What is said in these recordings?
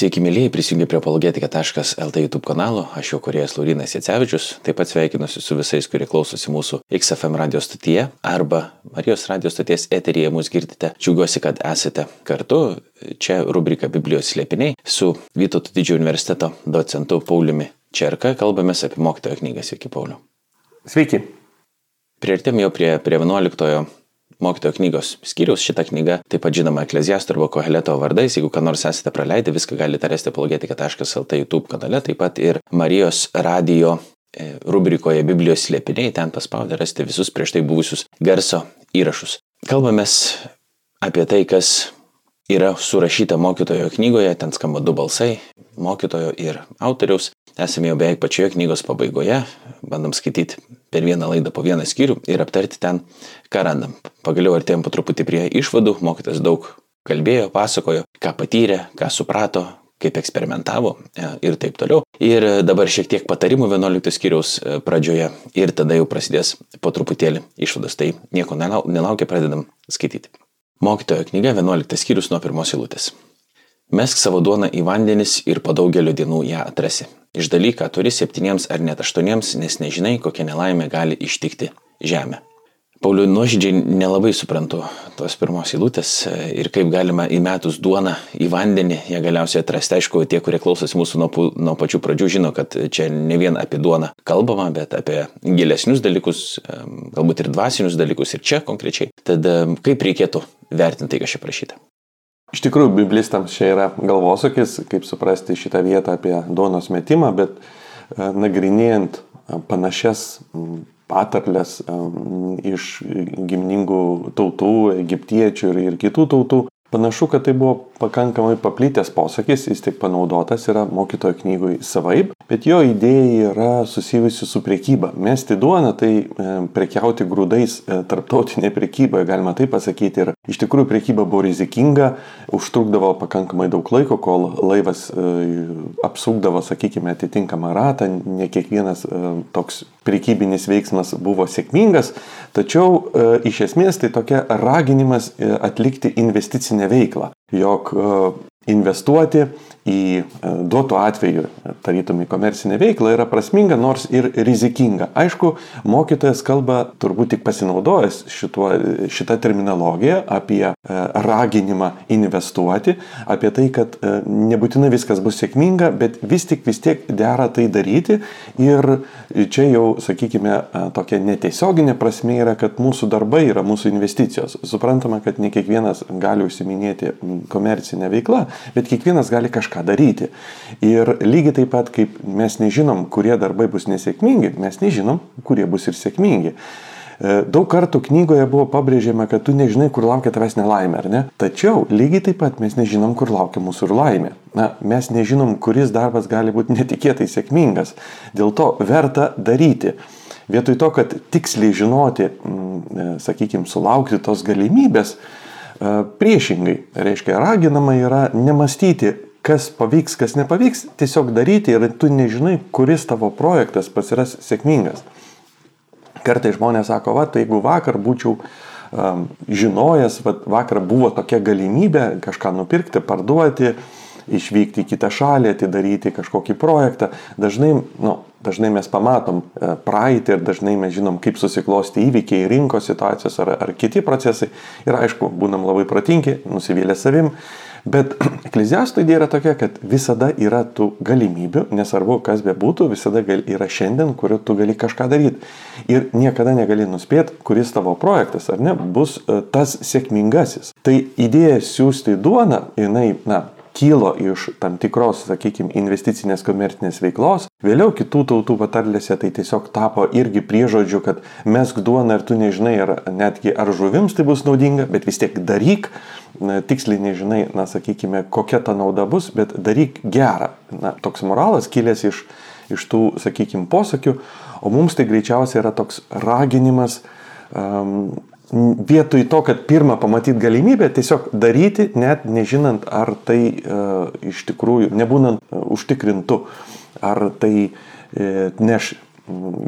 Sveiki, mėlyjei, prisijungi prie apologetika.lt YouTube kanalo, aš jo kuriejas Laurinas Jacevičius, taip pat sveikinuosi su visais, kurie klausosi mūsų XFM radio stotyje arba Marijos radio stoties eteryje mus girdite. Džiaugiuosi, kad esate kartu. Čia rubrika Biblijos slėpiniai su Vytauto didžiojo universiteto docentu Pauliumi Čerka. Kalbamės apie mokytojo knygą. Sveiki, Pauliu. Sveiki. Priartėm jau prie, prie 11 mokytojo knygos skyriaus. Šitą knygą taip pat žinoma Ekleziasto arba Koheleto vardais. Jeigu ką nors esate praleidę, viską galite rasti apologetika.lt YouTube kanale, taip pat ir Marijos radio e, rubrikoje Biblijos slėpiniai, ten paspaudę rasti visus prieš tai buvusius garso įrašus. Kalbamės apie tai, kas yra surašyta mokytojo knygoje, ten skamba du balsai - mokytojo ir autoriaus. Esame jau beveik pačioje knygos pabaigoje, bandom skaityti per vieną laidą po vieną skyrių ir aptarti ten, ką randam. Pagaliau artėjom po truputį prie išvadų, mokytas daug kalbėjo, pasakojo, ką patyrė, ką suprato, kaip eksperimentavo e, ir taip toliau. Ir dabar šiek tiek patarimų 11 skyriaus e, pradžioje ir tada jau prasidės po truputėlį išvados. Tai nieko nelaukia, pradedam skaityti. Mokytojo knyga 11 skyrius nuo pirmos eilutės. Mesk savo duoną į vandenis ir po daugelio dienų ją atrasi. Išdalyk, ką turi septyniems ar net aštuoniems, nes nežinai, kokia nelaimė gali ištikti žemę. Pauliu, nuoširdžiai nelabai suprantu tos pirmos eilutės ir kaip galima įmetus duoną į vandenį ją galiausiai atrasti. Aišku, tie, kurie klausosi mūsų nuo, nuo pačių pradžių, žino, kad čia ne vien apie duoną kalbama, bet apie gilesnius dalykus, galbūt ir dvasinius dalykus ir čia konkrečiai. Tad kaip reikėtų vertinti tai, kas čia prašyta? Iš tikrųjų, biblistams čia yra galvosūkis, kaip suprasti šitą vietą apie duonos metimą, bet e, nagrinėjant e, panašias patarlės iš gimningų tautų, egiptiečių ir, ir kitų tautų, Panašu, kad tai buvo pakankamai paplitęs posakis, jis tik panaudotas yra mokytojo knygui savaip, bet jo idėja yra susijusi su priekyba. Mesti duoną tai prekiauti grūdais e, tarptautinė priekyba, galima taip pasakyti. Ir iš tikrųjų priekyba buvo rizikinga, užtrukdavo pakankamai daug laiko, kol laivas e, apsukdavo, sakykime, atitinkamą ratą, ne kiekvienas toks priekybinis veiksmas buvo sėkmingas, tačiau iš esmės tai tokia raginimas atlikti investicinę veiklą, jog investuoti į e, duotų atveju, tarytum į komercinę veiklą, yra prasminga, nors ir rizikinga. Aišku, mokytojas kalba turbūt tik pasinaudojęs šituo, šitą terminologiją apie e, raginimą investuoti, apie tai, kad e, nebūtinai viskas bus sėkminga, bet vis tik vis tiek dera tai daryti. Ir čia jau, sakykime, tokia netiesioginė prasme yra, kad mūsų darbai yra mūsų investicijos. Suprantama, kad ne kiekvienas gali užsiminėti komercinę veiklą, bet kiekvienas gali kažką daryti. Ir lygiai taip pat, kaip mes nežinom, kurie darbai bus nesėkmingi, mes nežinom, kurie bus ir sėkmingi. E, daug kartų knygoje buvo pabrėžiama, kad tu nežinai, kur laukia tavęs nelaimė, ar ne? Tačiau lygiai taip pat mes nežinom, kur laukia mūsų ir laimė. Na, mes nežinom, kuris darbas gali būti netikėtai sėkmingas. Dėl to verta daryti. Vietoj to, kad tiksliai žinoti, e, sakykime, sulaukti tos galimybės, priešingai, reiškia, raginama yra nemastyti, kas pavyks, kas nepavyks, tiesiog daryti ir tu nežinai, kuris tavo projektas pasiras sėkmingas. Kartai žmonės sako, va, tai jeigu vakar būčiau um, žinojęs, va, vakar buvo tokia galimybė kažką nupirkti, parduoti, išvykti į kitą šalį, atidaryti kažkokį projektą, dažnai, nu, dažnai mes pamatom e, praeitį ir dažnai mes žinom, kaip susiklosti įvykiai, rinkos situacijos ar, ar kiti procesai. Ir aišku, būnam labai protingi, nusivylę savim. Bet ekleziasto idėja yra tokia, kad visada yra tų galimybių, nesvarbu kas be būtų, visada gali, yra šiandien, kuriuo tu gali kažką daryti. Ir niekada negali nuspėti, kuris tavo projektas ar ne bus e, tas sėkmingasis. Tai idėja siūsti duoną, jinai, na, kilo iš tam tikros, sakykime, investicinės komercinės veiklos. Vėliau kitų tautų patarlėse tai tiesiog tapo irgi priežodžiu, kad mesk duoną ir tu nežinai, ar netgi ar žuvims tai bus naudinga, bet vis tiek daryk, tiksliai nežinai, na, sakykime, kokia ta nauda bus, bet daryk gerą. Na, toks moralas kilęs iš, iš tų, sakykime, posakių, o mums tai greičiausiai yra toks raginimas um, vietoj to, kad pirmą pamatyti galimybę, tiesiog daryti, net nežinant, ar tai uh, iš tikrųjų, nebūnant uh, užtikrintu, ar tai uh, neš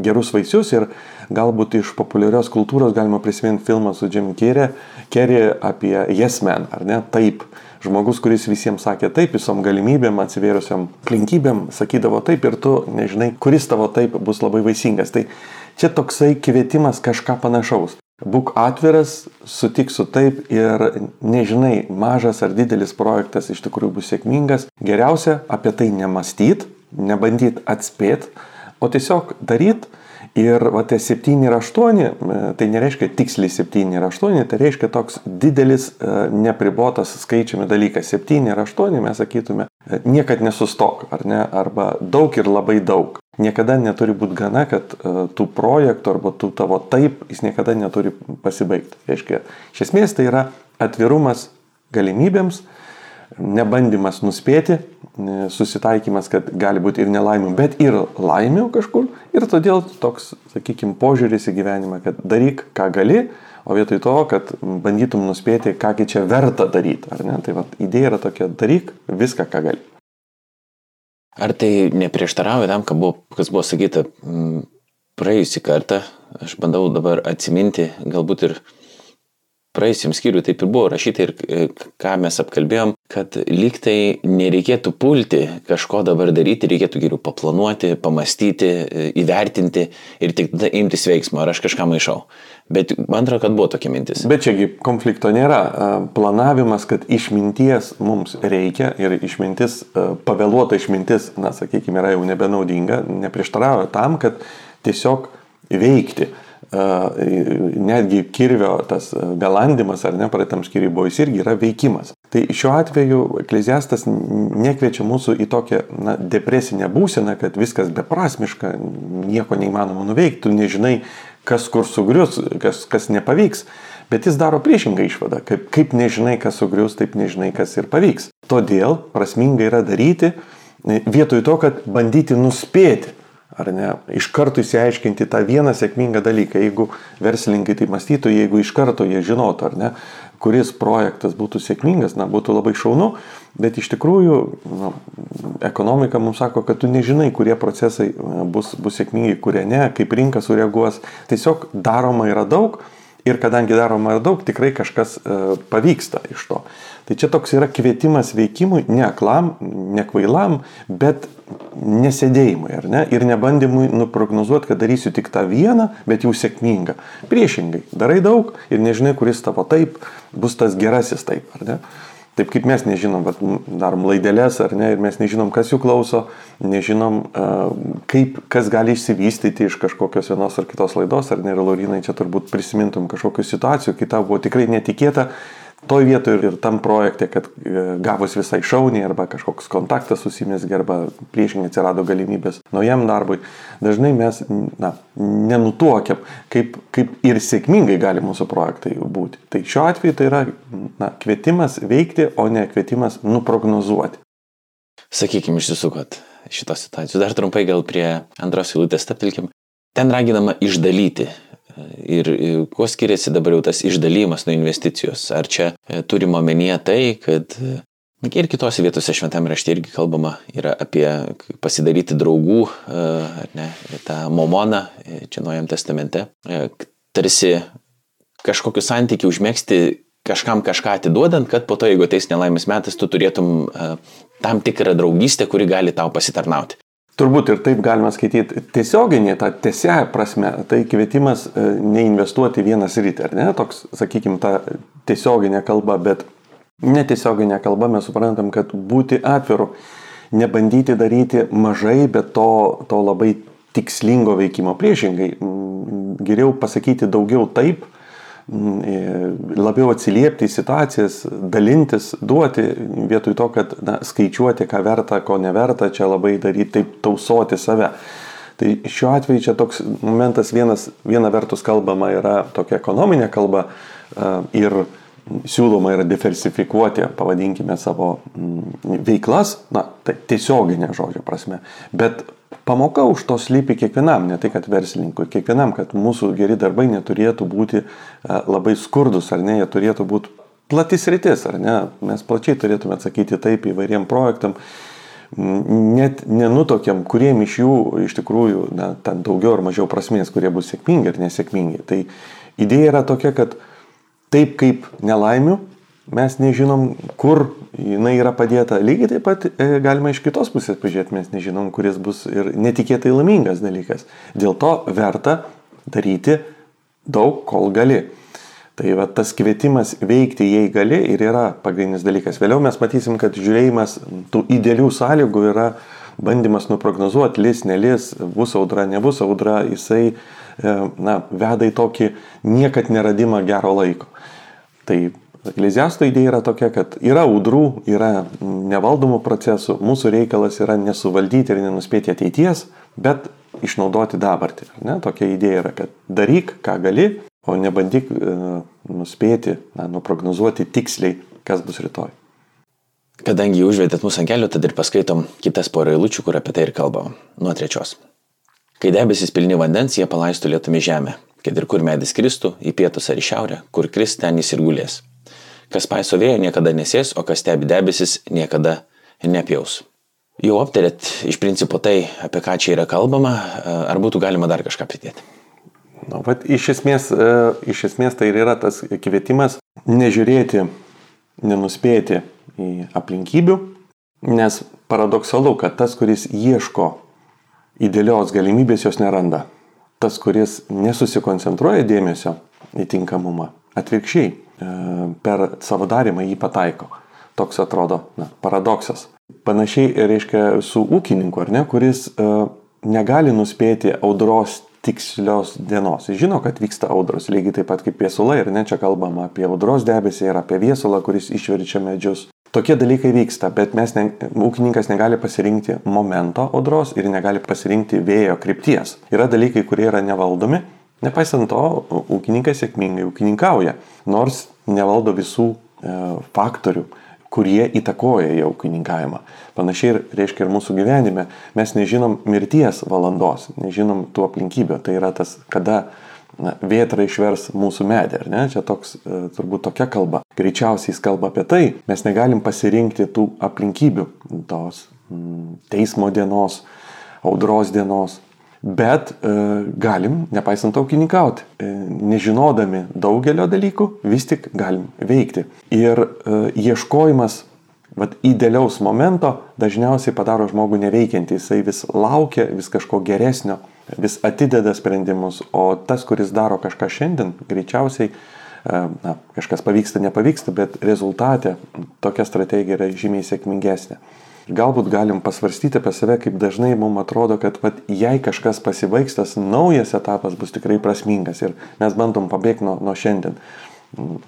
gerus vaisius ir galbūt iš populiarios kultūros galima prisiminti filmą su Jim Kerry apie Yes Man, ar ne, taip, žmogus, kuris visiems sakė taip, visom galimybėm, atsivėrusiam aplinkybėm, sakydavo taip ir tu nežinai, kuris tavo taip bus labai vaisingas. Tai čia toksai kvietimas kažką panašaus. Būk atviras, sutik su taip ir nežinai, mažas ar didelis projektas iš tikrųjų bus sėkmingas. Geriausia apie tai nemastyt, nebandyt atspėt, o tiesiog daryt Ir va tie 7 ir 8, e, tai nereiškia tiksliai 7 ir 8, tai reiškia toks didelis e, nepribotas skaičiumi dalykas. 7 ir 8 mes sakytume, e, niekad nesustok, ar ne, arba daug ir labai daug. Niekada neturi būti gana, kad tų projektų arba tų tavo taip, jis niekada neturi pasibaigti. Reiškia, iš esmės tai yra atvirumas galimybėms, nebandymas nuspėti, susitaikymas, kad gali būti ir nelaimių, bet ir laimių kažkur. Ir todėl toks, sakykime, požiūris į gyvenimą, kad daryk, ką gali, o vietoj to, kad bandytum nuspėti, kągi čia verta daryti. Ar ne? Tai va, idėja yra tokia, daryk viską, ką gali. Ar tai neprieštarauja tam, buvo, kas buvo sakyta praėjusį kartą? Aš bandau dabar atsiminti, galbūt ir praėjusiam skyriui taip ir buvo rašyta ir e, ką mes apkalbėjom, kad lyg tai nereikėtų pulti kažko dabar daryti, reikėtų geriau paplanuoti, pamastyti, e, įvertinti ir tik tada imtis veiksmo, ar aš kažką maišau. Bet man atrodo, kad buvo tokia mintis. Bet čiagi konflikto nėra. Planavimas, kad išminties mums reikia ir išmintis, pavėluota išmintis, na, sakykime, yra jau nebenaudinga, neprieštarauja tam, kad tiesiog veikti netgi kirvio tas belandimas ar ne praeitam skyriui buvo, jis irgi yra veikimas. Tai šiuo atveju ekleziastas nekviečia mūsų į tokią na, depresinę būseną, kad viskas beprasmiška, nieko neįmanoma nuveikti, tu nežinai, kas kur sugrius, kas, kas nepavyks. Bet jis daro priešingą išvadą, kaip, kaip nežinai, kas sugrius, taip nežinai, kas ir pavyks. Todėl prasminga yra daryti vietoj to, kad bandyti nuspėti ar ne, iš karto įsiaiškinti tą vieną sėkmingą dalyką. Jeigu verslininkai tai mąstytų, jeigu iš karto jie žinotų, ar ne, kuris projektas būtų sėkmingas, na, būtų labai šaunu, bet iš tikrųjų na, ekonomika mums sako, kad tu nežinai, kurie procesai bus, bus sėkmingi, kurie ne, kaip rinka sureaguos. Tiesiog daroma yra daug ir kadangi daroma yra daug, tikrai kažkas e, pavyksta iš to. Tai čia toks yra kvietimas veikimui, ne aklam, ne kvailam, bet nesėdėjimui, ar ne? Ir nebandymui nuprognozuoti, kad darysiu tik tą vieną, bet jau sėkmingą. Priešingai, darai daug ir nežinai, kuris tavo taip bus tas gerasis taip, ar ne? Taip kaip mes nežinom, bet darom laidelės ar ne, ir mes nežinom, kas jų klauso, nežinom, kaip, kas gali išsivystyti iš kažkokios vienos ar kitos laidos, ar ne, ir Laurinai čia turbūt prisimintum kažkokių situacijų, kai tau buvo tikrai netikėta, toj vietoj ir tam projekte, kad e, gavus visai šauniai arba kažkoks kontaktas susimėsgi arba priešingai atsirado galimybės naujam darbui, dažnai mes na, nenutuokiam, kaip, kaip ir sėkmingai gali mūsų projektai būti. Tai šiuo atveju tai yra na, kvietimas veikti, o ne kvietimas nuprognozuoti. Sakykime iš tiesų, kad šitos situacijos. Dar trumpai gal prie antros eilutės taptilkim. Ten raginama išdalyti Ir kuo skiriasi dabar jau tas išdalymas nuo investicijos? Ar čia e, turime omenyje tai, kad e, ir kitose vietose šventame rašte irgi kalbama yra apie pasidaryti draugų, e, ar ne, tą momoną, čia Naujam testamente, tarsi kažkokiu santykiu užmėgsti kažkam kažką atiduodant, kad po to, jeigu ateis nelaimės metas, tu turėtum tam tikrą draugystę, kuri gali tau pasitarnauti. Turbūt ir taip galima skaityti tiesioginį, tą tiesiąją prasme, tai kvietimas e, neinvestuoti vieną sritį, ar ne, toks, sakykime, ta tiesioginė kalba, bet netiesioginė kalba mes suprantam, kad būti atviru, nebandyti daryti mažai, bet to, to labai tikslingo veikimo priešingai, geriau pasakyti daugiau taip, labiau atsiliepti į situacijas, dalintis, duoti, vietoj to, kad na, skaičiuoti, ką verta, ko neverta, čia labai daryti, taip tausoti save. Tai šiuo atveju čia toks momentas vienas, viena vertus kalbama yra tokia ekonominė kalba ir siūloma yra diversifikuoti, pavadinkime, savo mm, veiklas, na, tai tiesioginė žodžio prasme, bet pamoka už to slypi kiekvienam, ne tai kad verslininkui, kiekvienam, kad mūsų geri darbai neturėtų būti e, labai skurdus, ar ne, jie turėtų būti platis rytis, ar ne, mes plačiai turėtume atsakyti taip įvairiem projektam, net nenutokiam, kuriem iš jų iš tikrųjų, na, ten daugiau ar mažiau prasmės, kurie bus sėkmingi ar nesėkmingi. Tai idėja yra tokia, kad taip kaip nelaimių, mes nežinom, kur jinai yra padėta. Lygiai taip pat e, galima iš kitos pusės pažiūrėti, mes nežinom, kuris bus ir netikėtai laimingas dalykas. Dėl to verta daryti daug, kol gali. Tai va tas kvietimas veikti, jei gali, ir yra pagrindinis dalykas. Vėliau mes matysim, kad žiūrėjimas tų idealių sąlygų yra bandymas nuprognozuoti, lis, nelis, bus audra, nebus audra, jisai e, na, veda į tokį niekad neradimą gero laiko. Tai Ekleziasto idėja yra tokia, kad yra audrų, yra nevaldomų procesų, mūsų reikalas yra nesuvaldyti ir nenuspėti ateities, bet išnaudoti dabartį. Ne? Tokia idėja yra, kad daryk, ką gali, o nebandyk e, nuspėti, na, nuprognozuoti tiksliai, kas bus rytoj. Kadangi užvedėt mūsų ant kelių, tad ir paskaitom kitas porą eilučių, kur apie tai ir kalbam. Nuo trečios. Kai debesis pilni vandens, jie palaistų lietumi žemę, kad ir kur medis kristų, į pietus ar į šiaurę, kur kris, ten jis ir gulės. Kas paiso vėjo niekada nesės, o kas stebi debesis niekada nepjaus. Jau aptarėt iš principo tai, apie ką čia yra kalbama, ar būtų galima dar kažką pridėti? Na, bet iš esmės, e, iš esmės tai ir yra tas kvietimas nežiūrėti, nenuspėti į aplinkybių, nes paradoksalu, kad tas, kuris ieško idealios galimybės, jos neranda. Tas, kuris nesusikoncentruoja dėmesio į tinkamumą, atvirkščiai E, per savo darimą jį pataiko. Toks atrodo na, paradoksas. Panašiai reiškia su ūkininku, ar ne, kuris uh, negali nuspėti audros tikslios dienos. Jis žino, kad vyksta audros, lygiai taip pat kaip viesulai, ir ne čia kalbama apie audros debesį ir apie viesulą, kuris išverčia medžius. Tokie dalykai vyksta, bet mes ne, ūkininkas negali pasirinkti momento audros ir negali pasirinkti vėjo krypties. Yra dalykai, kurie yra nevaldomi Nepaisant to, ūkininkai sėkmingai ūkininkauja, nors nevaldo visų e, faktorių, kurie įtakoja jo ūkininkavimą. Panašiai ir reiškia ir mūsų gyvenime. Mes nežinom mirties valandos, nežinom tų aplinkybių. Tai yra tas, kada na, vėtra išvers mūsų medį, ar ne? Čia toks, e, turbūt tokia kalba. Greičiausiai jis kalba apie tai, mes negalim pasirinkti tų aplinkybių, tos m, teismo dienos, audros dienos, Bet e, galim, nepaisant to, ūkininkauti. E, nežinodami daugelio dalykų, vis tik galim veikti. Ir e, ieškojimas vat, idealiaus momento dažniausiai padaro žmogų neveikiantį. Jisai vis laukia vis kažko geresnio, vis atideda sprendimus, o tas, kuris daro kažką šiandien, greičiausiai e, na, kažkas pavyksta, nepavyksta, bet rezultate tokia strategija yra žymiai sėkmingesnė. Galbūt galim pasvarstyti apie save, kaip dažnai mums atrodo, kad vat, jei kažkas pasibaigs, tas naujas etapas bus tikrai prasmingas ir mes bandom pabėgti nuo, nuo šiandien. Mm.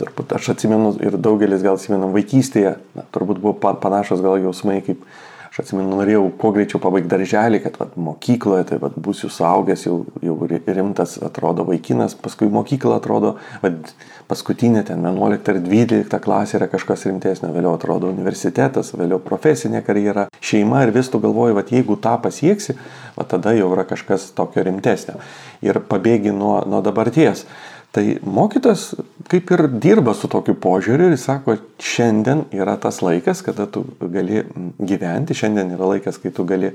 Turbūt aš atsimenu ir daugelis gal atsimenam vaikystėje, na, turbūt buvo panašus gal jausmai kaip Aš atsimenu, norėjau kuo greičiau pabaigti darželį, kad vat, mokykloje, tai vat, būsiu suaugęs, jau, jau rimtas atrodo vaikinas, paskui mokykla atrodo, vat, paskutinė ten 11 ar 12 klasė yra kažkas rimtesnio, vėliau atrodo universitetas, vėliau profesinė karjera, šeima ir vis tu galvoji, vat, jeigu tą pasieksi, vat, tada jau yra kažkas tokio rimtesnio. Ir pabėgi nuo, nuo dabarties. Tai mokytas kaip ir dirba su tokiu požiūriu ir sako, šiandien yra tas laikas, kada tu gali gyventi, šiandien yra laikas, kai tu gali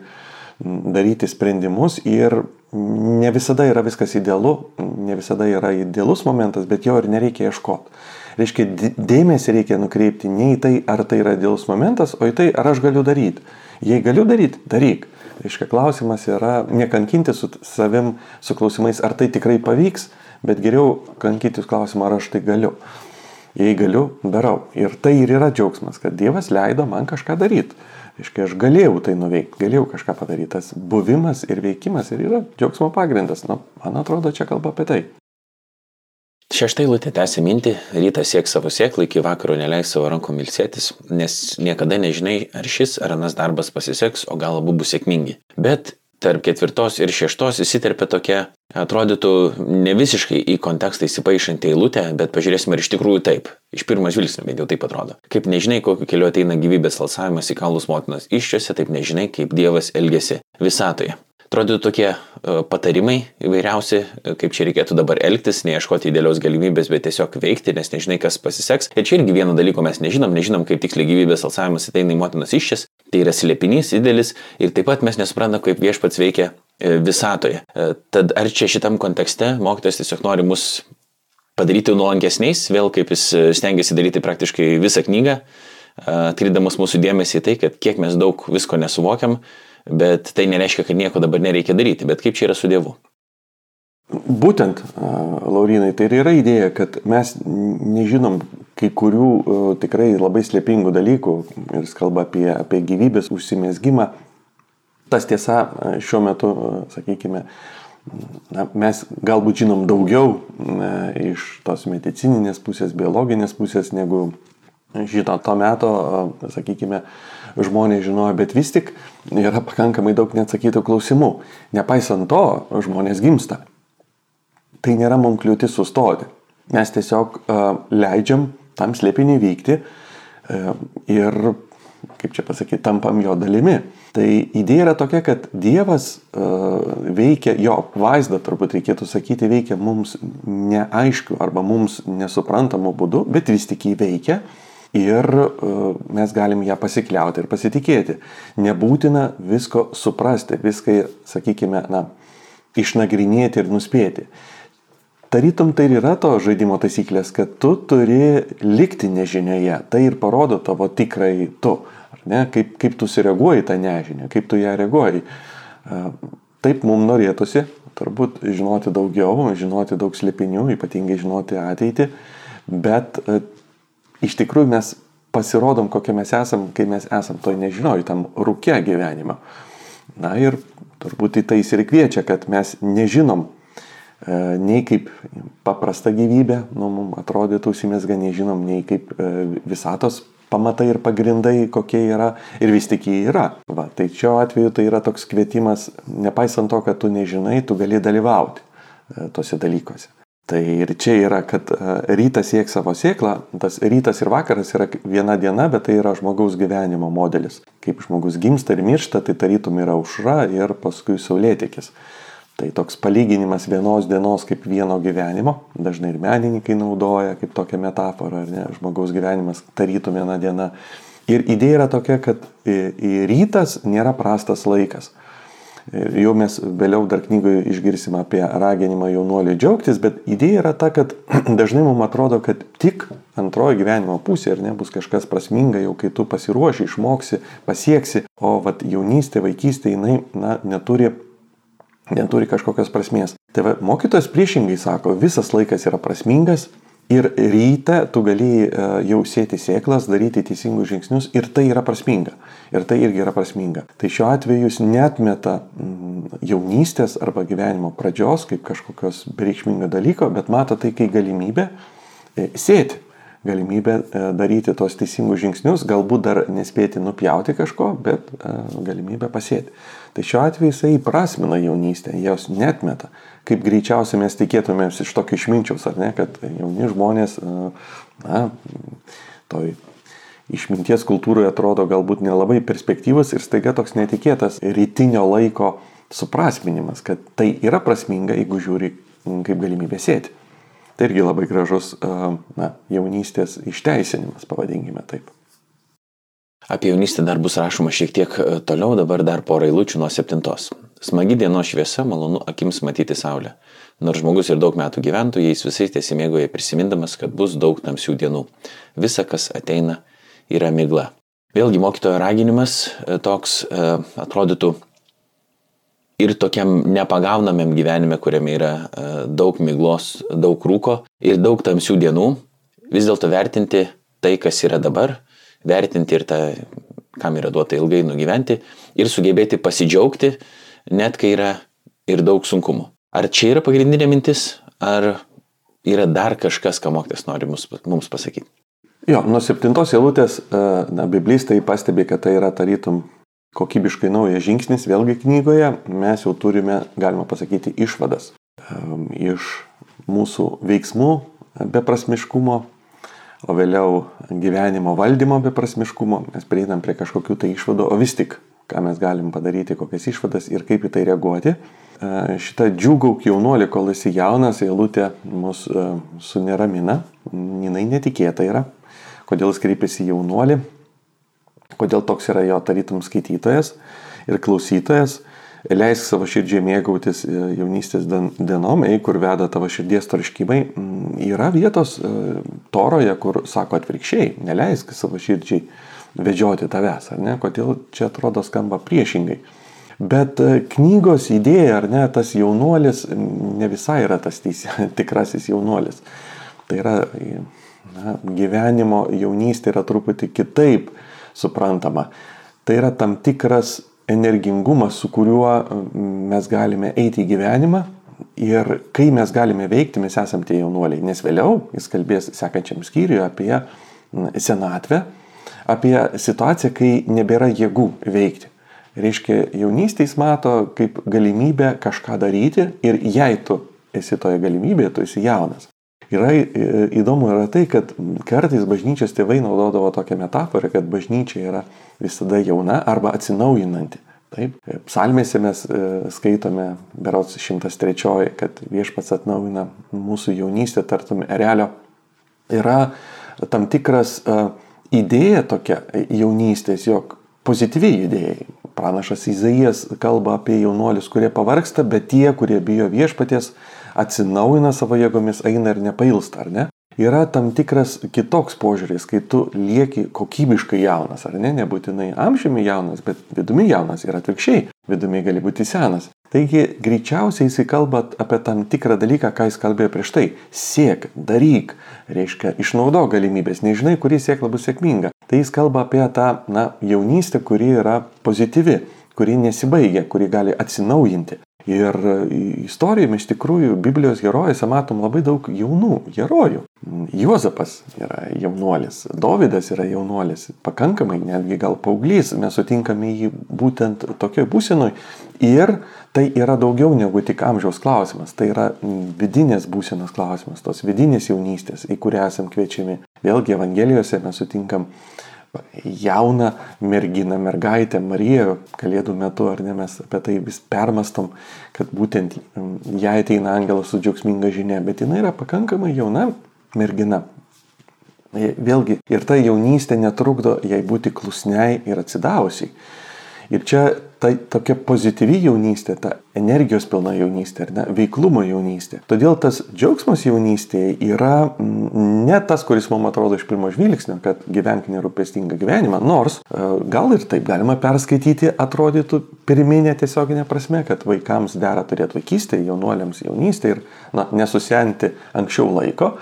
daryti sprendimus ir ne visada yra viskas idealu, ne visada yra idealus momentas, bet jo ir nereikia ieškoti. Reiškia, dėmesį reikia nukreipti ne į tai, ar tai yra idealus momentas, o į tai, ar aš galiu daryti. Jei galiu daryti, daryk. Reiškia, klausimas yra nekankinti su savim, su klausimais, ar tai tikrai pavyks, bet geriau kankytis klausimą, ar aš tai galiu. Jei galiu, darau. Ir tai ir yra džiaugsmas, kad Dievas leido man kažką daryti. Iškai aš galėjau tai nuveikti, galėjau kažką padaryti. Tas buvimas ir veikimas ir yra džiaugsmo pagrindas. Na, man atrodo, čia kalba apie tai. Šeštai lūtė tęsė mintį, rytą siek savo sėklą, iki vakaro neleis savo rankom ilsėtis, nes niekada nežinai, ar šis ar anas darbas pasiseks, o gal abu bus sėkmingi. Bet tarp ketvirtos ir šeštos įsiterpia tokia, atrodytų ne visiškai į kontekstą įsipaišanti eilutė, bet pažiūrėsime ir iš tikrųjų taip. Iš pirmo žvilgsnio bent jau taip atrodo. Kaip nežinai, kokiu keliu ateina gyvybės alsavimas į kalnus motinos iščiose, taip nežinai, kaip Dievas elgesi visatoje. Atrodytų tokie e, patarimai įvairiausi, e, kaip čia reikėtų dabar elgtis, neieškoti idealios galimybės, bet tiesiog veikti, nes nežinai, kas pasiseks. Ir čia irgi vieno dalyko mes nežinom, nežinom, kaip tiksliai gyvybės alsavimas ateina į motinos iščias, tai yra slėpinys didelis ir taip pat mes nesuprantame, kaip viešpats veikia e, visatoje. Tad ar čia šitam kontekste mokytojas tiesiog nori mus padaryti nuolankesniais, vėl kaip jis stengiasi daryti praktiškai visą knygą, atkreidamas mūsų dėmesį į tai, kad kiek mes daug visko nesuvokiam, bet tai nereiškia, kad nieko dabar nereikia daryti, bet kaip čia yra su Dievu. Būtent, Laurinai, tai ir yra idėja, kad mes nežinom kai kurių tikrai labai slėpingų dalykų ir jis kalba apie, apie gyvybės užsimėsgymą. Tas tiesa, šiuo metu, sakykime, na, mes galbūt žinom daugiau na, iš tos medicininės pusės, biologinės pusės, negu žino to meto, sakykime, žmonės žinojo, bet vis tik yra pakankamai daug neatsakytų klausimų. Nepaisant to, žmonės gimsta. Tai nėra mums kliūtis sustoti. Mes tiesiog uh, leidžiam tam slėpiniui vykti uh, ir, kaip čia pasakyti, tampam jo dalimi. Tai idėja yra tokia, kad Dievas veikia, jo vaizdą turbūt reikėtų sakyti, veikia mums neaiškiu arba mums nesuprantamu būdu, bet vis tik jį veikia. Ir e, mes galim ją pasikliauti ir pasitikėti. Nebūtina visko suprasti, viską, sakykime, na, išnagrinėti ir nuspėti. Tarytum tai ir yra to žaidimo taisyklės, kad tu turi likti nežinioje. Tai ir parodo tavo tikrai tu. Ne? Kaip, kaip tu sureaguoji tą nežinią, kaip tu ją reaguoji. E, taip mums norėtųsi turbūt žinoti daugiau, žinoti daug slėpinių, ypatingai žinoti ateitį, bet e, iš tikrųjų mes pasirodom, kokie mes esam, kai mes esam toj nežinoj, tam rūkė gyvenimo. Na ir turbūt į tai ir kviečia, kad mes nežinom e, nei kaip paprasta gyvybė, nu, mums atrodytų užsimesga, nežinom nei kaip e, visatos pamatai ir pagrindai, kokie yra ir vis tik jie yra. Va, tai šiuo atveju tai yra toks kvietimas, nepaisant to, kad tu nežinai, tu gali dalyvauti e, tose dalykuose. Tai ir čia yra, kad e, rytas siek savo sėklą, tas rytas ir vakaras yra viena diena, bet tai yra žmogaus gyvenimo modelis. Kaip žmogus gimsta ir miršta, tai tarytum yra užra ir paskui saulėtikis. Tai toks palyginimas vienos dienos kaip vieno gyvenimo, dažnai ir menininkai naudoja kaip tokią metaforą, ar ne, žmogaus gyvenimas tarytum viena diena. Ir idėja yra tokia, kad rytas nėra prastas laikas. Jau mes vėliau dar knygoje išgirsim apie raginimą jaunuolį džiaugtis, bet idėja yra ta, kad dažnai mums atrodo, kad tik antroji gyvenimo pusė ir nebus kažkas prasminga, jau kai tu pasiruoši, išmoksi, pasieksi, o vat, jaunystė, vaikystė, jinai na, neturi, neturi kažkokios prasmės. Tai va, mokytojas priešingai sako, visas laikas yra prasmingas, Ir ryte tu gali e, jau sėti sėklas, daryti teisingus žingsnius ir tai yra prasminga. Ir tai irgi yra prasminga. Tai šiuo atveju jis netmeta mm, jaunystės arba gyvenimo pradžios kaip kažkokios bereikšmingo dalyko, bet mato tai kaip galimybę e, sėti galimybę e, daryti tos teisingus žingsnius, galbūt dar nespėti nupjauti kažko, bet galimybę pasėti. Tai šiuo atveju jisai įprasmina jaunystę, jos netmeta kaip greičiausiai mes tikėtumės iš tokio išminčiaus, ar ne, kad jauni žmonės, na, toj išminties kultūroje atrodo galbūt nelabai perspektyvus ir staiga toks netikėtas rytinio laiko suprasminimas, kad tai yra prasminga, jeigu žiūri kaip galimybė sėti. Tai irgi labai gražus na, jaunystės išteisinimas, pavadinkime taip. Apie jaunystę dar bus rašoma šiek tiek toliau, dabar dar porą eilučių nuo septintos. Smagi dienos šviesa, malonu akims matyti saulę. Nors žmogus ir daug metų gyventų, jais visais tiesimėgoje prisimindamas, kad bus daug tamsių dienų. Visa, kas ateina, yra migla. Vėlgi mokytojo raginimas e, toks e, atrodytų ir tokiam nepagaunamam gyvenime, kuriame yra e, daug miglos, daug rūko ir daug tamsių dienų, vis dėlto vertinti tai, kas yra dabar, vertinti ir tą, kam yra duota ilgai nugyventi ir sugebėti pasidžiaugti, net kai yra ir daug sunkumų. Ar čia yra pagrindinė mintis, ar yra dar kažkas, ką mokytas nori mums, pasakyti? Jo, nuo septintos eilutės, e, na, biblistai pastebi, kad tai yra tarytum kokybiškai naujas žingsnis, vėlgi knygoje mes jau turime, galima pasakyti, išvadas iš mūsų veiksmų beprasmiškumo, o vėliau gyvenimo valdymo beprasmiškumo, mes prieinam prie kažkokių tai išvadų, o vis tik ką mes galim padaryti, kokias išvadas ir kaip į tai reaguoti. E, šitą džiugauk jaunuolį, kol esi jaunas, eilutė mus e, suneramina, jinai netikėta yra, kodėl jis kreipiasi jaunuolį, kodėl toks yra jo tarytum skaitytojas ir klausytojas. Leisk savo širdžiai mėgautis e, jaunystės dienom, ei, kur veda tavo širdies troškimai, mm, yra vietos e, toroje, kur sako atvirkščiai, neleisk savo širdžiai vedžioti tavęs, ar ne? Kodėl čia atrodo skamba priešingai. Bet e, knygos idėja, ar ne, tas jaunuolis ne visai yra tas teisė, tikrasis jaunuolis. Tai yra na, gyvenimo jaunystė yra truputį kitaip suprantama. Tai yra tam tikras energingumas, su kuriuo mes galime eiti į gyvenimą ir kai mes galime veikti, mes esame tie jaunuoliai. Nes vėliau jis kalbės sekančiam skyriui apie senatvę, apie situaciją, kai nebėra jėgų veikti. Reiškia, jaunystė jis mato kaip galimybę kažką daryti ir jei tu esi toje galimybėje, tu esi jaunas. Yra įdomu yra tai, kad kartais bažnyčios tėvai naudodavo tokią metaforą, kad bažnyčia yra visada jauna arba atsinaujinanti. Taip, psalmėse mes e, skaitome, berots 103, kad viešpats atnaujina mūsų jaunystę, tartum erelio. Yra tam tikras idėja tokia jaunystės, jog pozityvi idėja. Pranašas Izaijas kalba apie jaunuolius, kurie pavarksta, bet tie, kurie bijo viešpaties, atsinaujina savo jėgomis, eina ir nepailsta, ar ne? Yra tam tikras kitoks požiūris, kai tu lieki kokybiškai jaunas, ar ne, nebūtinai amžiumi jaunas, bet vidumi jaunas ir atvirkščiai, vidumi gali būti senas. Taigi greičiausiai jisai kalba apie tam tikrą dalyką, ką jis kalbėjo prieš tai. Siek, daryk, reiškia, išnaudok galimybės, nežinai, kuri sėkla bus sėkminga. Tai jis kalba apie tą, na, jaunystę, kuri yra pozityvi, kuri nesibaigia, kuri gali atsinaujinti. Ir istorijoje iš tikrųjų Biblijos herojose matom labai daug jaunų herojų. Juozapas yra jaunuolis, Davidas yra jaunuolis, pakankamai netgi gal paauglys, mes sutinkame jį būtent tokioje būsenoje. Ir tai yra daugiau negu tik amžiaus klausimas, tai yra vidinės būsenos klausimas, tos vidinės jaunystės, į kurią esam kviečiami. Vėlgi Evangelijose mes sutinkam jauną merginą, mergaitę, Mariją, kalėdų metu, ar ne, mes apie tai vis permastom, kad būtent mm, jai ateina angelas su džiaugsminga žinia, bet jinai yra pakankamai jauna mergina. Vėlgi, ir ta jaunystė netrukdo jai būti klusniai ir atsidavusiai. Ir čia ta tokia pozityvi jaunystė, ta energijos pilna jaunystė, ne, veiklumo jaunystė. Todėl tas džiaugsmas jaunystėje yra ne tas, kuris mums atrodo iš pirmo žvilgsnio, kad gyvenk nerūpestingą gyvenimą, nors e, gal ir taip galima perskaityti, atrodytų pirminė tiesioginė prasme, kad vaikams dera turėti vaikystę, jaunuoliams jaunystę ir na, nesusenti anksčiau laiko.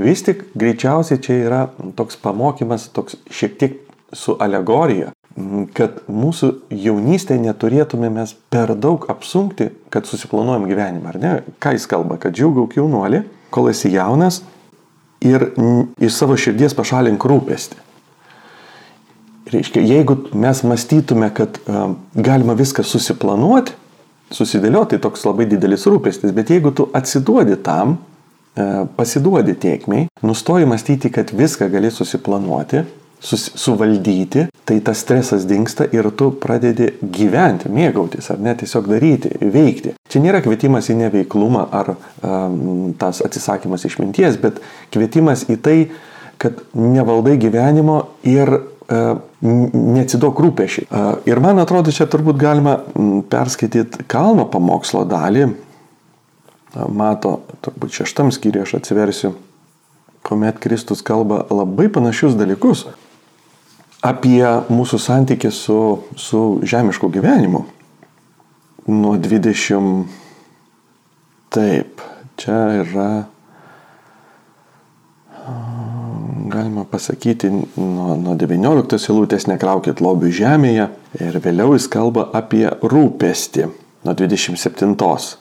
Vis tik greičiausiai čia yra toks pamokymas, toks šiek tiek su alegorija, kad mūsų jaunystėje neturėtume mes per daug apsunkti, kad susiplanuojam gyvenimą, ar ne? Ką jis kalba, kad džiaugauk jaunuolį, kol esi jaunas ir iš savo širdies pašalink rūpestį. Reiškia, jeigu mes mąstytume, kad um, galima viską susiplanuoti, susidėlioti, tai toks labai didelis rūpestis, bet jeigu tu atsiduodi tam, uh, pasiduodi tiekmiai, nustoji mąstyti, kad viską gali susiplanuoti, sus, suvaldyti, tai tas stresas dinksta ir tu pradedi gyventi, mėgautis, ar ne tiesiog daryti, veikti. Čia nėra kvietimas į neveiklumą ar um, tas atsisakymas išminties, bet kvietimas į tai, kad nevaldai gyvenimo ir uh, neatsidok rūpešiai. Uh, ir man atrodo, čia turbūt galima perskaityti kalno pamokslo dalį. Uh, mato, turbūt šeštam skyriui aš atsiversiu kuomet Kristus kalba labai panašius dalykus apie mūsų santykį su, su žemišku gyvenimu. Nuo 20. Taip, čia yra, galima pasakyti, nuo, nuo 19 eilutės nekraukit lobių žemėje ir vėliau jis kalba apie rūpestį. Nuo 27.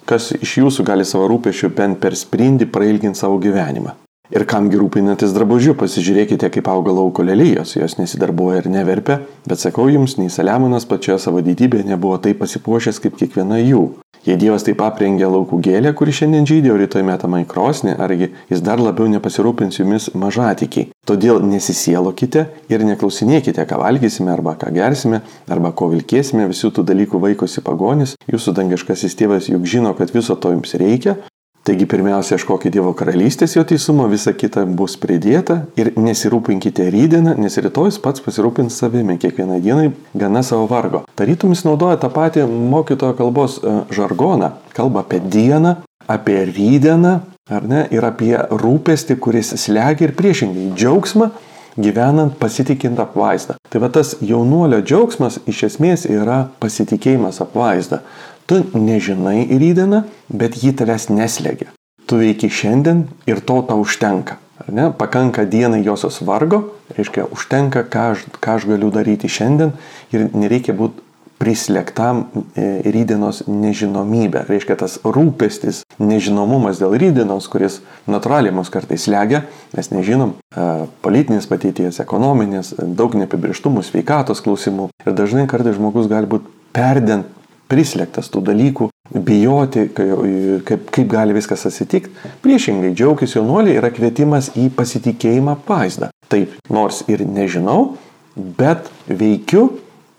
Kas iš jūsų gali savo rūpešių bent per sprindį prailginti savo gyvenimą? Ir kamgi rūpinantis drabužiu, pasižiūrėkite, kaip auga lauko lelyjos, jos nesidarbuoja ir neverpia, bet sakau jums, nei Saliamonas pačioje savo didybėje nebuvo taip pasipuošęs kaip kiekviena jų. Jei Dievas taip aprengė laukų gėlę, kuri šiandien žydė, o rytoj metama į krosnį, argi jis dar labiau nepasirūpins jumis mažatikiai. Todėl nesisielokite ir neklausinėkite, ką valgysime arba ką gersime, arba ko vilkėsime, visų tų dalykų vaikosi pagonis, jūsų dangiškasis tėvas juk žino, kad viso to jums reikia, Taigi pirmiausia, ieškokite Dievo karalystės jo teisumo, visa kita bus pridėta ir nesirūpinkite rydieną, nes rytojus pats pasirūpins savimi, kiekvieną dieną gana savo vargo. Tarytum jis naudoja tą patį mokytojo kalbos e, žargoną, kalba apie dieną, apie rydieną, ar ne, ir apie rūpestį, kuris slegia ir priešingai džiaugsmą gyvenant pasitikint apvaizdą. Tai va tas jaunuolio džiaugsmas iš esmės yra pasitikėjimas apvaizdą. Tu nežinai rydieną, bet ji tavęs neslegia. Tu veiki šiandien ir to tau užtenka. Ne? Pakanka dienai josios vargo, reiškia, užtenka, ką aš, ką aš galiu daryti šiandien ir nereikia būti prislėgtam e, rydienos nežinomybė. Reiškia, tas rūpestis, nežinomumas dėl rydienos, kuris natūraliai mus kartais slegia, mes nežinom e, politinės patyties, ekonominės, daug neapibrieštumų, sveikatos klausimų. Ir dažnai kartais žmogus gali būti perdent prislėgtas tų dalykų, bijoti, kaip, kaip gali viskas atsitikti. Priešingai, džiaugtis jaunuoliai yra kvietimas į pasitikėjimą paizdą. Taip, nors ir nežinau, bet veikiu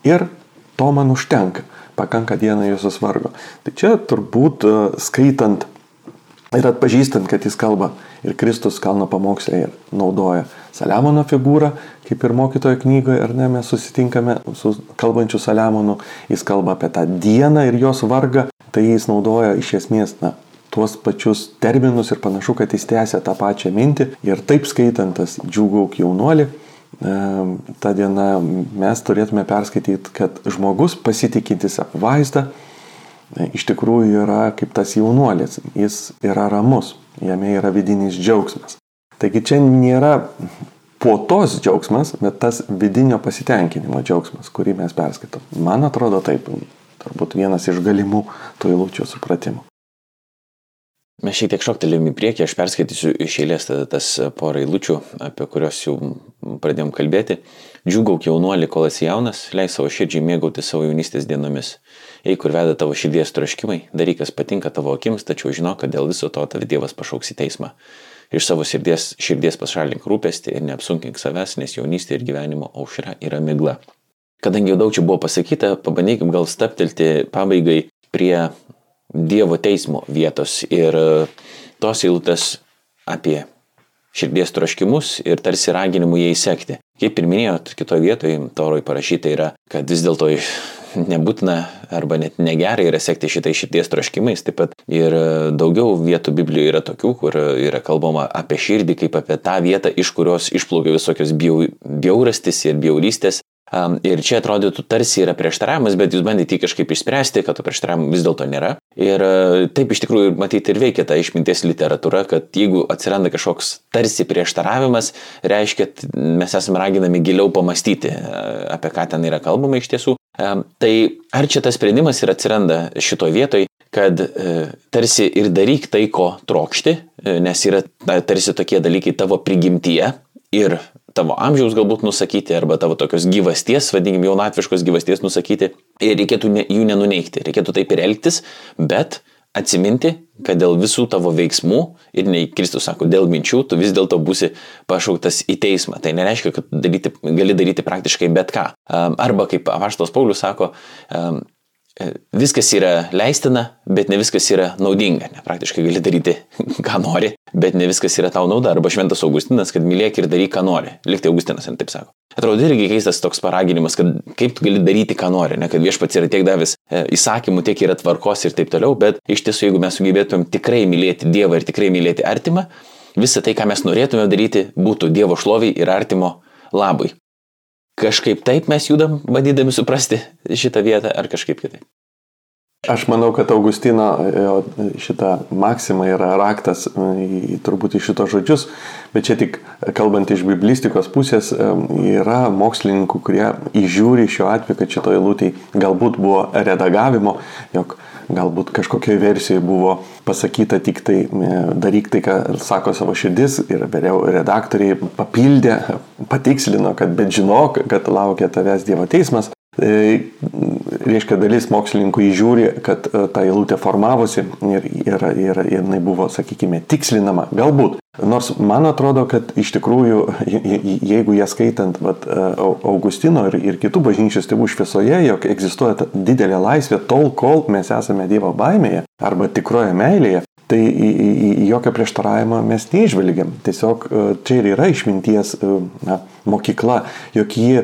ir to man užtenka. Pakanka dieną jūsų svargo. Tai čia turbūt skaitant ir atpažįstant, kad jis kalba ir Kristus kalno pamokslė ir naudoja Saliamono figūrą, kaip ir mokytojo knygoje, ar ne, mes susitinkame su kalbančiu Saliamonu, jis kalba apie tą dieną ir jos vargą, tai jis naudoja iš esmės, na, tuos pačius terminus ir panašu, kad jis tęsia tą pačią mintį. Ir taip skaitantas džiugauk jaunuolį, tą dieną mes turėtume perskaityti, kad žmogus pasitikintis apvaizdą iš tikrųjų yra kaip tas jaunuolis, jis yra ramus, jame yra vidinis džiaugsmas. Taigi čia nėra po tos džiaugsmas, bet tas vidinio pasitenkinimo džiaugsmas, kurį mes perskaitom. Man atrodo taip, turbūt vienas iš galimų tų eilučių supratimų. Mes šiek tiek šoktelėm į priekį, aš perskaitysiu iš eilės tas porą eilučių, apie kuriuos jau pradėjom kalbėti. Džiugauk jaunuolį, kol esi jaunas, leis savo širdžiai mėgauti savo jaunystės dienomis. Eik, kur veda tavo širdies troškimai, darykas patinka tavo akims, tačiau žinok, kad dėl viso to tave Dievas pašauks į teismą. Iš savo širdies, širdies pašalink rūpestį ir neapsunkink savęs, nes jaunystė ir gyvenimo aušra yra migla. Kadangi jau daug čia buvo pasakyta, pabandykim gal staptelti pabaigai prie Dievo teismo vietos ir e, tos eilutės apie širdies troškimus ir tarsi raginimų jai sekti. Kaip ir minėjot, kitoje vietoje toroj parašyta yra, kad vis dėlto nebūtina arba net negerai yra sekti šitai širdies troškimais. Taip pat ir daugiau vietų Biblijoje yra tokių, kur yra kalbama apie širdį kaip apie tą vietą, iš kurios išplaukia visokios bjaurastis ir bjaurystės. Ir čia atrodytų tarsi yra prieštaravimas, bet jūs bandėte kažkaip išspręsti, kad to prieštaravimo vis dėlto nėra. Ir taip iš tikrųjų matyti ir veikia ta išminties literatūra, kad jeigu atsiranda kažkoks tarsi prieštaravimas, reiškia, mes esame raginami giliau pamastyti, apie ką ten yra kalbama iš tiesų. Tai ar čia tas sprendimas ir atsiranda šito vietoj, kad e, tarsi ir daryk tai, ko trokšti, e, nes yra tarsi tokie dalykai tavo prigimtyje ir tavo amžiaus galbūt nusakyti arba tavo tokios gyvasties, vadinkim, jaunatviškos gyvasties nusakyti ir reikėtų ne, jų nenuneikti, reikėtų taip ir elgtis, bet atsiminti, kad dėl visų tavo veiksmų ir nei Kristus sako, dėl minčių, tu vis dėlto būsi pašauktas į teismą. Tai nereiškia, kad daryti, gali daryti praktiškai bet ką. Arba kaip Avaštos Paulius sako, viskas yra leistina, bet ne viskas yra naudinga. Ne, praktiškai gali daryti, ką nori, bet ne viskas yra tau nauda. Arba šventas Augustinas, kad mylėk ir daryk, ką nori. Liktai Augustinas, taip sako. Atrodo irgi keistas toks paraginimas, kad kaip tu gali daryti, ką nori, ne, kad viešpats yra tiek davęs e, įsakymų, tiek yra tvarkos ir taip toliau, bet iš tiesų, jeigu mes sugebėtumėm tikrai mylėti Dievą ir tikrai mylėti artimą, visa tai, ką mes norėtume daryti, būtų Dievo šloviai ir artimo labui. Kažkaip taip mes judam, bandydami suprasti šitą vietą ar kažkaip kitaip. Aš manau, kad Augustino šita maksima yra raktas e, į, turbūt į šito žodžius, bet čia tik kalbant iš biblistikos pusės e, yra mokslininkų, kurie įžiūri šiuo atveju, kad šitoje lūtėje galbūt buvo redagavimo, jog galbūt kažkokioje versijoje buvo pasakyta tik tai e, daryk tai, ką sako savo širdis ir vėliau redaktoriai papildė, patikslino, kad bet žinok, kad laukia tavęs Dievo teismas. E, reiškia, dalis mokslininkų įžiūri, kad e, ta eilutė formavosi ir, ir, ir, ir jinai buvo, sakykime, tikslinama. Galbūt. Nors man atrodo, kad iš tikrųjų, jeigu ją skaitant vat, e, Augustino ir, ir kitų bažnyčios tėvų šviesoje, jog egzistuoja didelė laisvė tol, kol mes esame Dievo baimėje arba tikroje meilėje, Tai į, į, į jokio prieštaravimo mes neižvelgiam. Tiesiog čia ir yra išminties na, mokykla, jog ji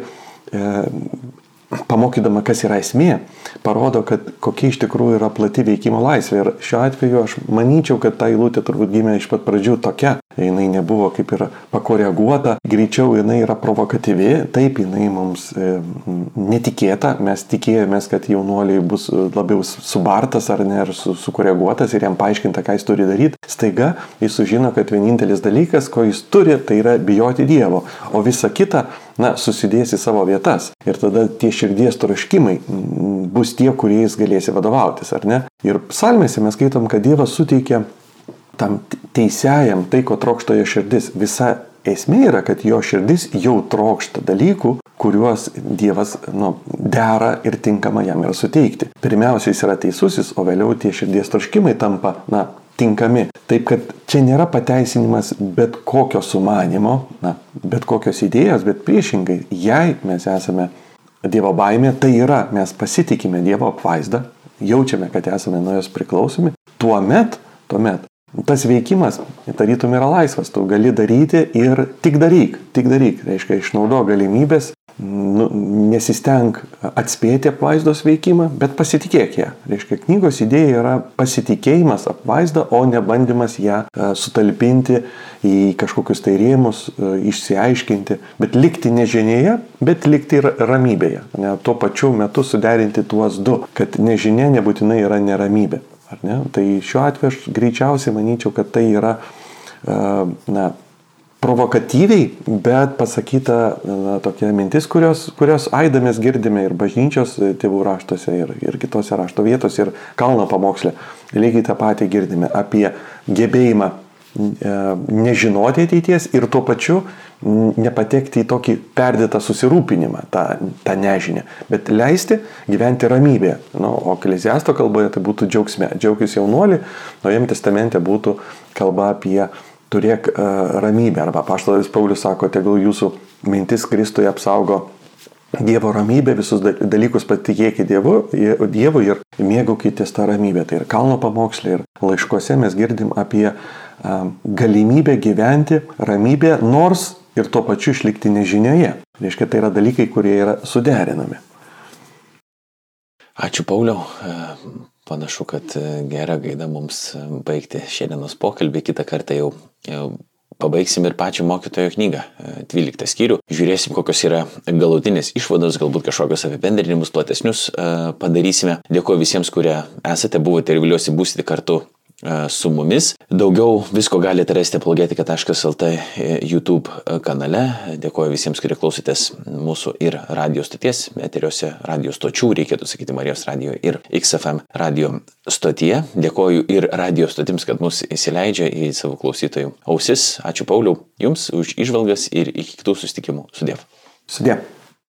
pamokydama, kas yra esmė, parodo, kad kokia iš tikrųjų yra plati veikimo laisvė. Ir šiuo atveju aš manyčiau, kad ta eilutė turbūt gimė iš pat pradžių tokia. Jinai nebuvo kaip ir pakoreguota, greičiau jinai yra provokatyvi, taip jinai mums e, netikėta, mes tikėjomės, kad jaunuoliai bus labiau subartas ar ne, ar su, sukoreguotas ir jam paaiškinta, ką jis turi daryti. Staiga jis sužino, kad vienintelis dalykas, ko jis turi, tai yra bijoti Dievo, o visa kita na, susidės į savo vietas. Ir tada tie širdies troškimai bus tie, kuriais galėsi vadovautis, ar ne? Ir psalmėse mes skaitom, kad Dievas suteikia tam teisėjam tai, ko trokšta jo širdis. Visa esmė yra, kad jo širdis jau trokšta dalykų, kuriuos Dievas nu, dera ir tinkama jam yra suteikti. Pirmiausia, jis yra teisusis, o vėliau tie širdies troškimai tampa, na, tinkami. Taip kad čia nėra pateisinimas bet kokio sumanimo, na, bet kokios idėjos, bet priešingai, jei mes esame Dievo baimė, tai yra mes pasitikime Dievo apvaizdą, jaučiame, kad esame nuo jos priklausomi, tuomet, tuomet tas veikimas, tarytum yra laisvas, tu gali daryti ir tik daryk, tik daryk, reiškia, išnaudo galimybės nu, nesisteng atspėti apvaizdos veikimą, bet pasitikėk ją. Reiškia, knygos idėja yra pasitikėjimas apvaizdą, o ne bandymas ją e, sutalpinti į kažkokius tai rėmus, e, išsiaiškinti, bet likti nežinėje, bet likti ir ramybėje. Ne, tuo pačiu metu suderinti tuos du, kad nežinia nebūtinai yra neramybė. Ne? Tai šiuo atveju aš greičiausiai manyčiau, kad tai yra e, na, provokatyviai, bet pasakyta na, tokia mintis, kurios, kurios aidą mes girdime ir bažnyčios tėvų raštuose, ir, ir kitose rašto vietose, ir kalno pamokslė. Lygiai tą patį girdime apie gebėjimą e, nežinoti ateities ir tuo pačiu nepatekti į tokį perdėtą susirūpinimą, tą, tą nežinę, bet leisti gyventi ramybėje. Nu, o ekleziasto kalboje tai būtų džiaugsme. Džiaugis jaunuolį, naujame testamente būtų kalba apie turėk uh, ramybę. Arba paštalas Paulius sako, tegul jūsų mintis Kristuje apsaugo Dievo ramybę, visus dalykus patikėkite Dievu, Dievui ir mėgaukitės tą ramybę. Tai ir kalno pamokslė, ir laiškose mes girdim apie uh, galimybę gyventi ramybę, nors ir tuo pačiu išlikti nežinioje. Reiškia, tai yra dalykai, kurie yra suderinami. Ačiū Pauliau. Panašu, kad e, gera gaida mums e, baigti šiandienos pokalbį. Kitą kartą jau pabaigsim ir pačią mokytojo knygą, 12 e, skyrių. Žiūrėsim, kokios yra galutinės išvados, galbūt kažkokios apibendrinimus platesnius padarysime. Dėkuoju visiems, kurie esate, buvote ir viliuosi būsite kartu E, su mumis. Daugiau visko galite rasti apologetika.lt e, YouTube kanale. Dėkuoju visiems, kurie klausotės mūsų ir radio stoties, eteriuose radio stočių, reikėtų sakyti Marijos radio ir XFM radio stotyje. Dėkuoju ir radio stotims, kad mus įsileidžia į savo klausytojų ausis. Ačiū Pauliau Jums už išvalgas ir iki kitų susitikimų. Sudėv. Sudėv.